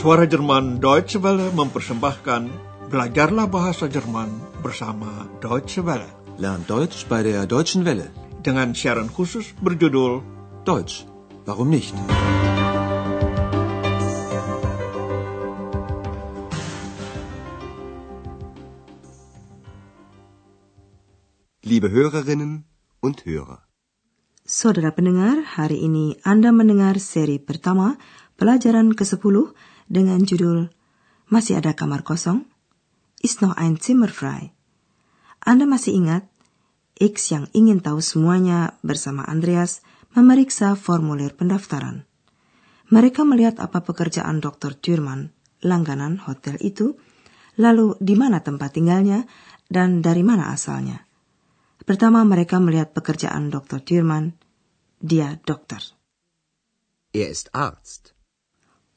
Suara Jerman Deutsche Welle mempersembahkan Belajarlah Bahasa Jerman bersama Deutsche Welle. Lernt Deutsch bei der Deutschen Welle. Dengan siaran khusus berjudul Deutsch, warum nicht? Liebe Hörerinnen und Hörer. Saudara pendengar, hari ini Anda mendengar seri pertama pelajaran ke-10 dengan judul Masih ada kamar kosong? Ist noch ein Zimmer frei? Anda masih ingat? X yang ingin tahu semuanya bersama Andreas memeriksa formulir pendaftaran. Mereka melihat apa pekerjaan Dr. Thurman, langganan hotel itu, lalu di mana tempat tinggalnya, dan dari mana asalnya. Pertama mereka melihat pekerjaan Dr. Thurman. Dia dokter. Er ist Arzt.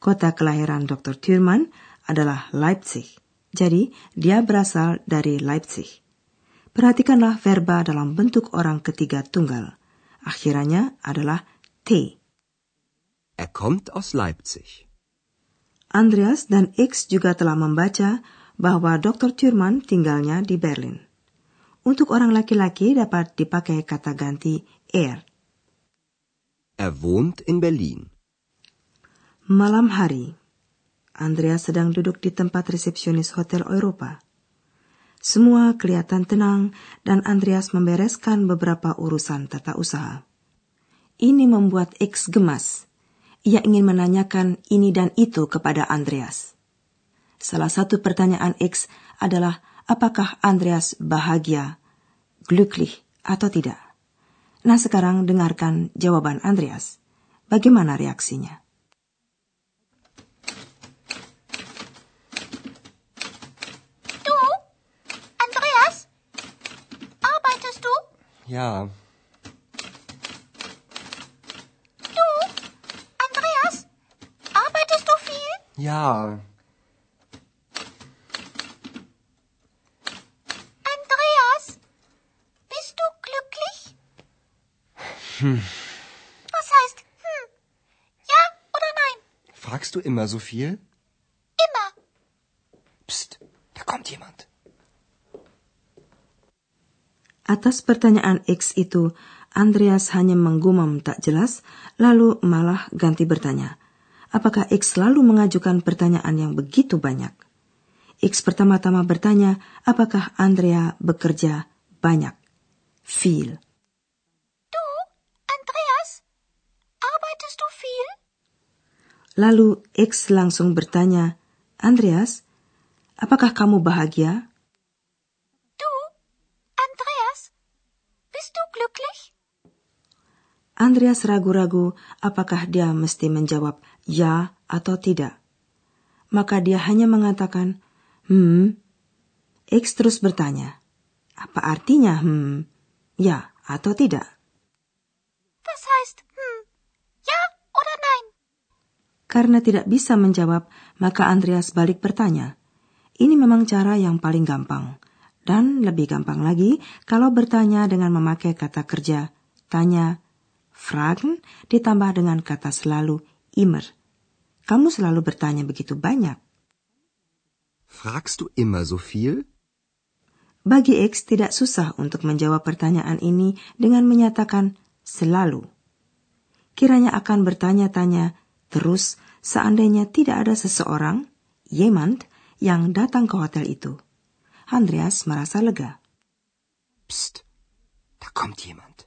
Kota kelahiran Dr. Thurman adalah Leipzig. Jadi, dia berasal dari Leipzig. Perhatikanlah verba dalam bentuk orang ketiga tunggal. Akhirannya adalah T. Er kommt aus Leipzig. Andreas dan X juga telah membaca bahwa Dr. Thurman tinggalnya di Berlin. Untuk orang laki-laki dapat dipakai kata ganti er. Er wohnt in Berlin. Malam hari, Andreas sedang duduk di tempat resepsionis Hotel Eropa. Semua kelihatan tenang dan Andreas membereskan beberapa urusan tata usaha. Ini membuat X gemas. Ia ingin menanyakan ini dan itu kepada Andreas. Salah satu pertanyaan X adalah apakah Andreas bahagia, glücklich atau tidak. Nah sekarang dengarkan jawaban Andreas. Bagaimana reaksinya? Ja, Du, Andreas? Arbeitest du viel? ja. Andreas? Bist du glücklich? Was heißt hm? Ja oder nein? Fragst du immer so viel? Atas pertanyaan X itu, Andreas hanya menggumam tak jelas, lalu malah ganti bertanya. Apakah X selalu mengajukan pertanyaan yang begitu banyak? X pertama-tama bertanya, apakah Andrea bekerja banyak? Viel. Du, Andreas? Arbeitest du viel? Lalu X langsung bertanya, Andreas, apakah kamu bahagia? Du, Andreas? Bist du glücklich? Andreas ragu-ragu apakah dia mesti menjawab ya atau tidak. Maka dia hanya mengatakan, hmm. X terus bertanya, apa artinya hmm, ya atau tidak? Was heißt hm? Ja oder nein? Karena tidak bisa menjawab, maka Andreas balik bertanya. Ini memang cara yang paling gampang. Dan lebih gampang lagi kalau bertanya dengan memakai kata kerja tanya, fragen ditambah dengan kata selalu immer. Kamu selalu bertanya begitu banyak. Fragst du immer so viel? Bagi X tidak susah untuk menjawab pertanyaan ini dengan menyatakan selalu. Kiranya akan bertanya-tanya terus seandainya tidak ada seseorang, jemand, yang datang ke hotel itu. Andreas merasa lega. Psst, da kommt jemand.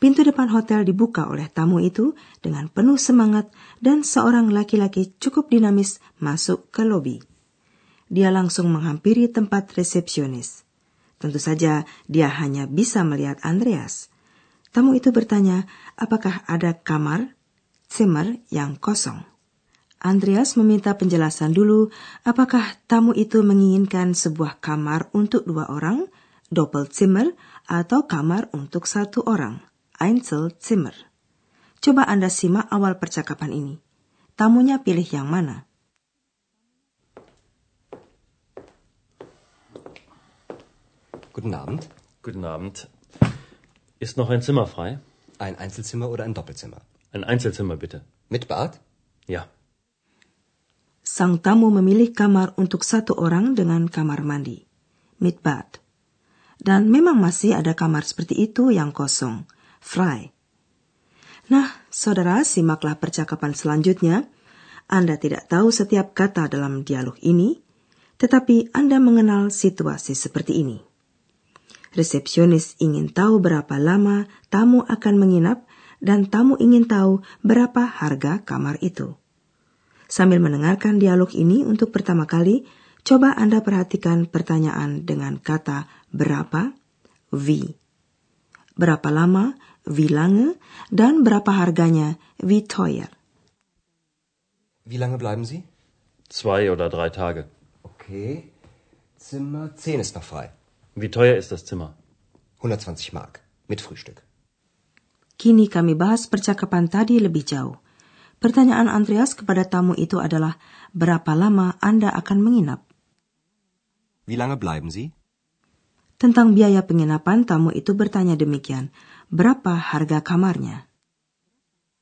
Pintu depan hotel dibuka oleh tamu itu dengan penuh semangat dan seorang laki-laki cukup dinamis masuk ke lobi. Dia langsung menghampiri tempat resepsionis. Tentu saja dia hanya bisa melihat Andreas. Tamu itu bertanya, apakah ada kamar, Zimmer yang kosong. Andreas meminta penjelasan dulu apakah tamu itu menginginkan sebuah kamar untuk dua orang, Doppelzimmer, atau kamar untuk satu orang, Einzelzimmer. Coba Anda simak awal percakapan ini. Tamunya pilih yang mana? Guten Abend. Guten Abend. Ist noch ein Zimmer frei? Ein Einzelzimmer oder ein Doppelzimmer? Ein Einzelzimmer bitte. Mit Bad? Ja. sang tamu memilih kamar untuk satu orang dengan kamar mandi, midbad. Dan memang masih ada kamar seperti itu yang kosong, frei. Nah, saudara, simaklah percakapan selanjutnya. Anda tidak tahu setiap kata dalam dialog ini, tetapi Anda mengenal situasi seperti ini. Resepsionis ingin tahu berapa lama tamu akan menginap dan tamu ingin tahu berapa harga kamar itu. Sambil mendengarkan dialog ini untuk pertama kali, coba Anda perhatikan pertanyaan dengan kata berapa, wie. Berapa lama, wie lange, dan berapa harganya, wie teuer. Wie lange bleiben Sie? Zwei oder drei Tage. Okay. Zimmer 10 ist noch frei. Wie teuer ist das Zimmer? 120 Mark. Mit Frühstück. Kini kami bahas percakapan tadi lebih jauh. Pertanyaan Andreas kepada tamu itu adalah, berapa lama Anda akan menginap? Wie lange bleiben Sie? Tentang biaya penginapan, tamu itu bertanya demikian, berapa harga kamarnya?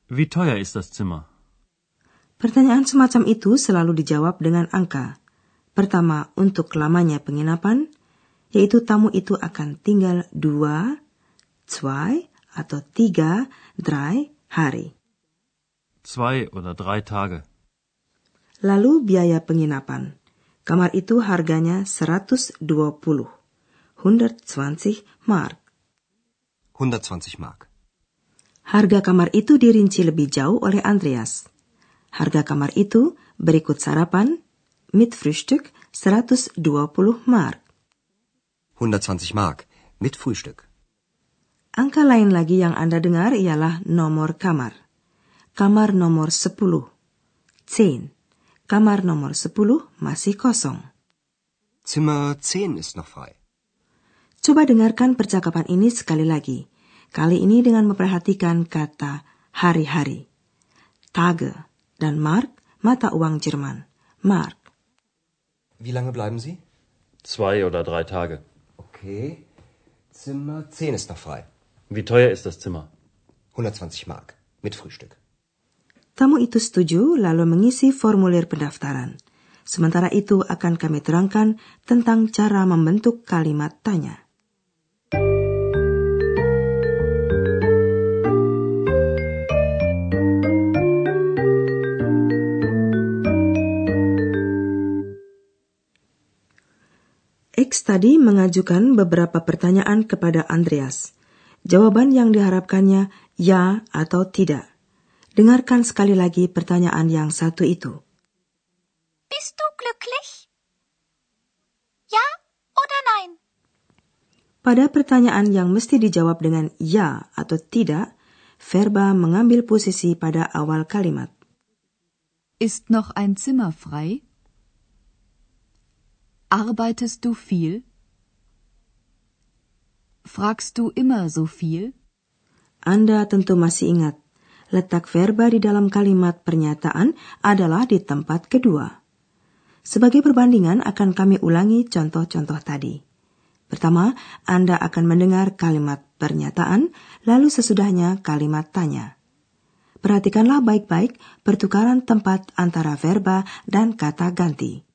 Wie teuer ist das Zimmer? Pertanyaan semacam itu selalu dijawab dengan angka. Pertama, untuk lamanya penginapan, yaitu tamu itu akan tinggal dua, zwei, atau tiga, drei hari. Zwei oder drei Tage. Lalu biaya penginapan. Kamar itu harganya 120. 120 mark. 120 Mark. Harga kamar itu dirinci lebih jauh oleh Andreas. Harga kamar itu berikut sarapan, mit Frühstück 120 mark. 120 Mark. Mit Frühstück. Angka lain lagi yang Anda dengar ialah nomor kamar. Kamar nomor 10. 10. Kamar nomor 10 masih kosong. Zimmer 10 ist noch frei. Coba dengarkan percakapan ini sekali lagi. Kali ini dengan memperhatikan kata hari-hari. Tage dan Mark mata uang Jerman. Mark. Wie lange bleiben Sie? Zwei oder drei Tage. Okay. Zimmer 10 ist noch frei. Wie teuer ist das Zimmer? 120 Mark. Mit Frühstück. Tamu itu setuju lalu mengisi formulir pendaftaran. Sementara itu akan kami terangkan tentang cara membentuk kalimat tanya. X tadi mengajukan beberapa pertanyaan kepada Andreas. Jawaban yang diharapkannya ya atau tidak. Dengarkan sekali lagi pertanyaan yang satu itu. Bist du glücklich? Ja oder nein? Pada pertanyaan yang mesti dijawab dengan ya atau tidak, verba mengambil posisi pada awal kalimat. Ist noch ein Zimmer frei? Arbeitest du viel? Fragst du immer so viel? Anda tentu masih ingat, letak verba di dalam kalimat pernyataan adalah di tempat kedua. Sebagai perbandingan akan kami ulangi contoh-contoh tadi. Pertama, Anda akan mendengar kalimat pernyataan, lalu sesudahnya kalimat tanya. Perhatikanlah baik-baik pertukaran tempat antara verba dan kata ganti.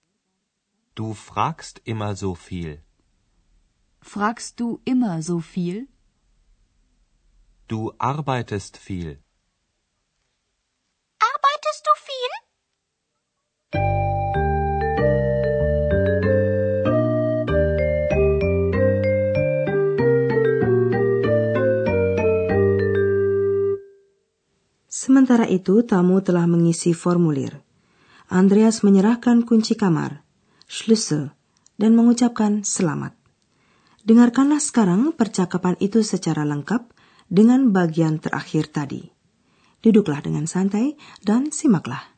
Du fragst immer so viel. Fragst du immer so viel? Du arbeitest viel. Arbeitest du viel? Sementara itu, tamu telah mengisi formulir. Andreas menyerahkan kunci kamar, Schlüssel, dan mengucapkan selamat. Dengarkanlah sekarang percakapan itu secara lengkap dengan bagian terakhir tadi. Duduklah dengan santai dan simaklah.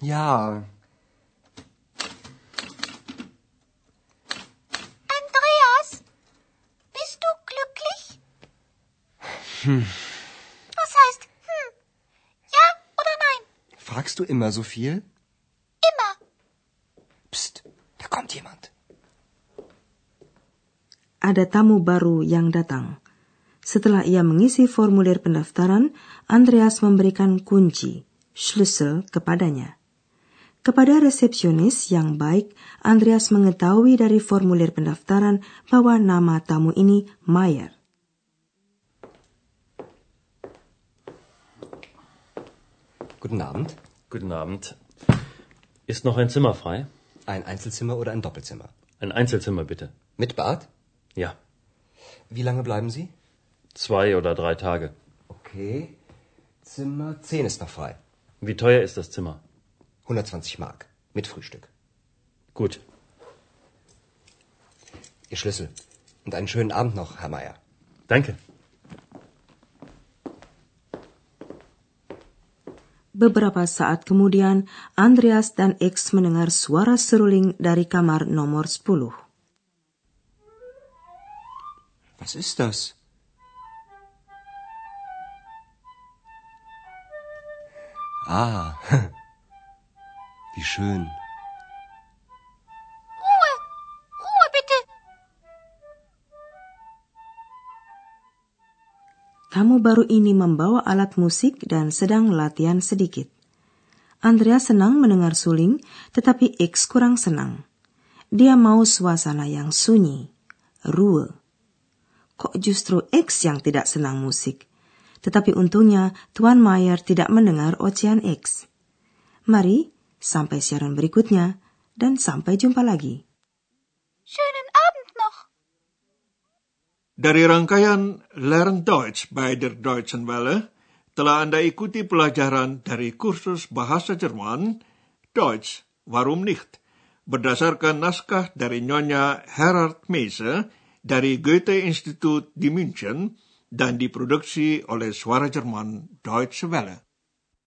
Ja. Andreas, bist du glücklich? Hm. Was heißt hm? Ja oder nein? Fragst du immer so viel? Immer. Psst, da kommt jemand. Ada tamu baru yang datang. Setelah ia mengisi formulir pendaftaran, Andreas memberikan kunci, Schlüssel, kepadanya. Kepada resepsionis yang baik, Andreas mengetahui dari formulir pendaftaran bahwa nama tamu ini Mayer. Guten Abend. Guten Abend. Ist noch ein Zimmer frei? Ein Einzelzimmer oder ein Doppelzimmer? Ein Einzelzimmer bitte. Mit Bad? Ja. Wie lange bleiben Sie? Zwei oder drei Tage. Okay. Zimmer 10 ist noch frei. Wie teuer ist das Zimmer? 120 Mark. Mit Frühstück. Gut. Ihr Schlüssel. Und einen schönen Abend noch, Herr Meier. Danke. Beberapa saat kemudian, Andreas dan X mendengar suara seruling dari kamar nomor 10. Was ist das? Ah, wie schön. Ruhe. Ruhe bitte. Tamu baru ini membawa alat musik dan sedang latihan sedikit. Andrea senang mendengar suling, tetapi X kurang senang. Dia mau suasana yang sunyi, Ruhe. Kok justru X yang tidak senang musik? Tetapi untungnya Tuan Mayer tidak mendengar ocehan X. Mari, sampai siaran berikutnya, dan sampai jumpa lagi. Schönen Abend noch. Dari rangkaian Learn Deutsch bei der Deutschen Welle, telah Anda ikuti pelajaran dari kursus bahasa Jerman, Deutsch, warum nicht, berdasarkan naskah dari Nyonya Herard Meise dari Goethe Institut di München dan diproduksi oleh Suara Jerman Deutsche Welle.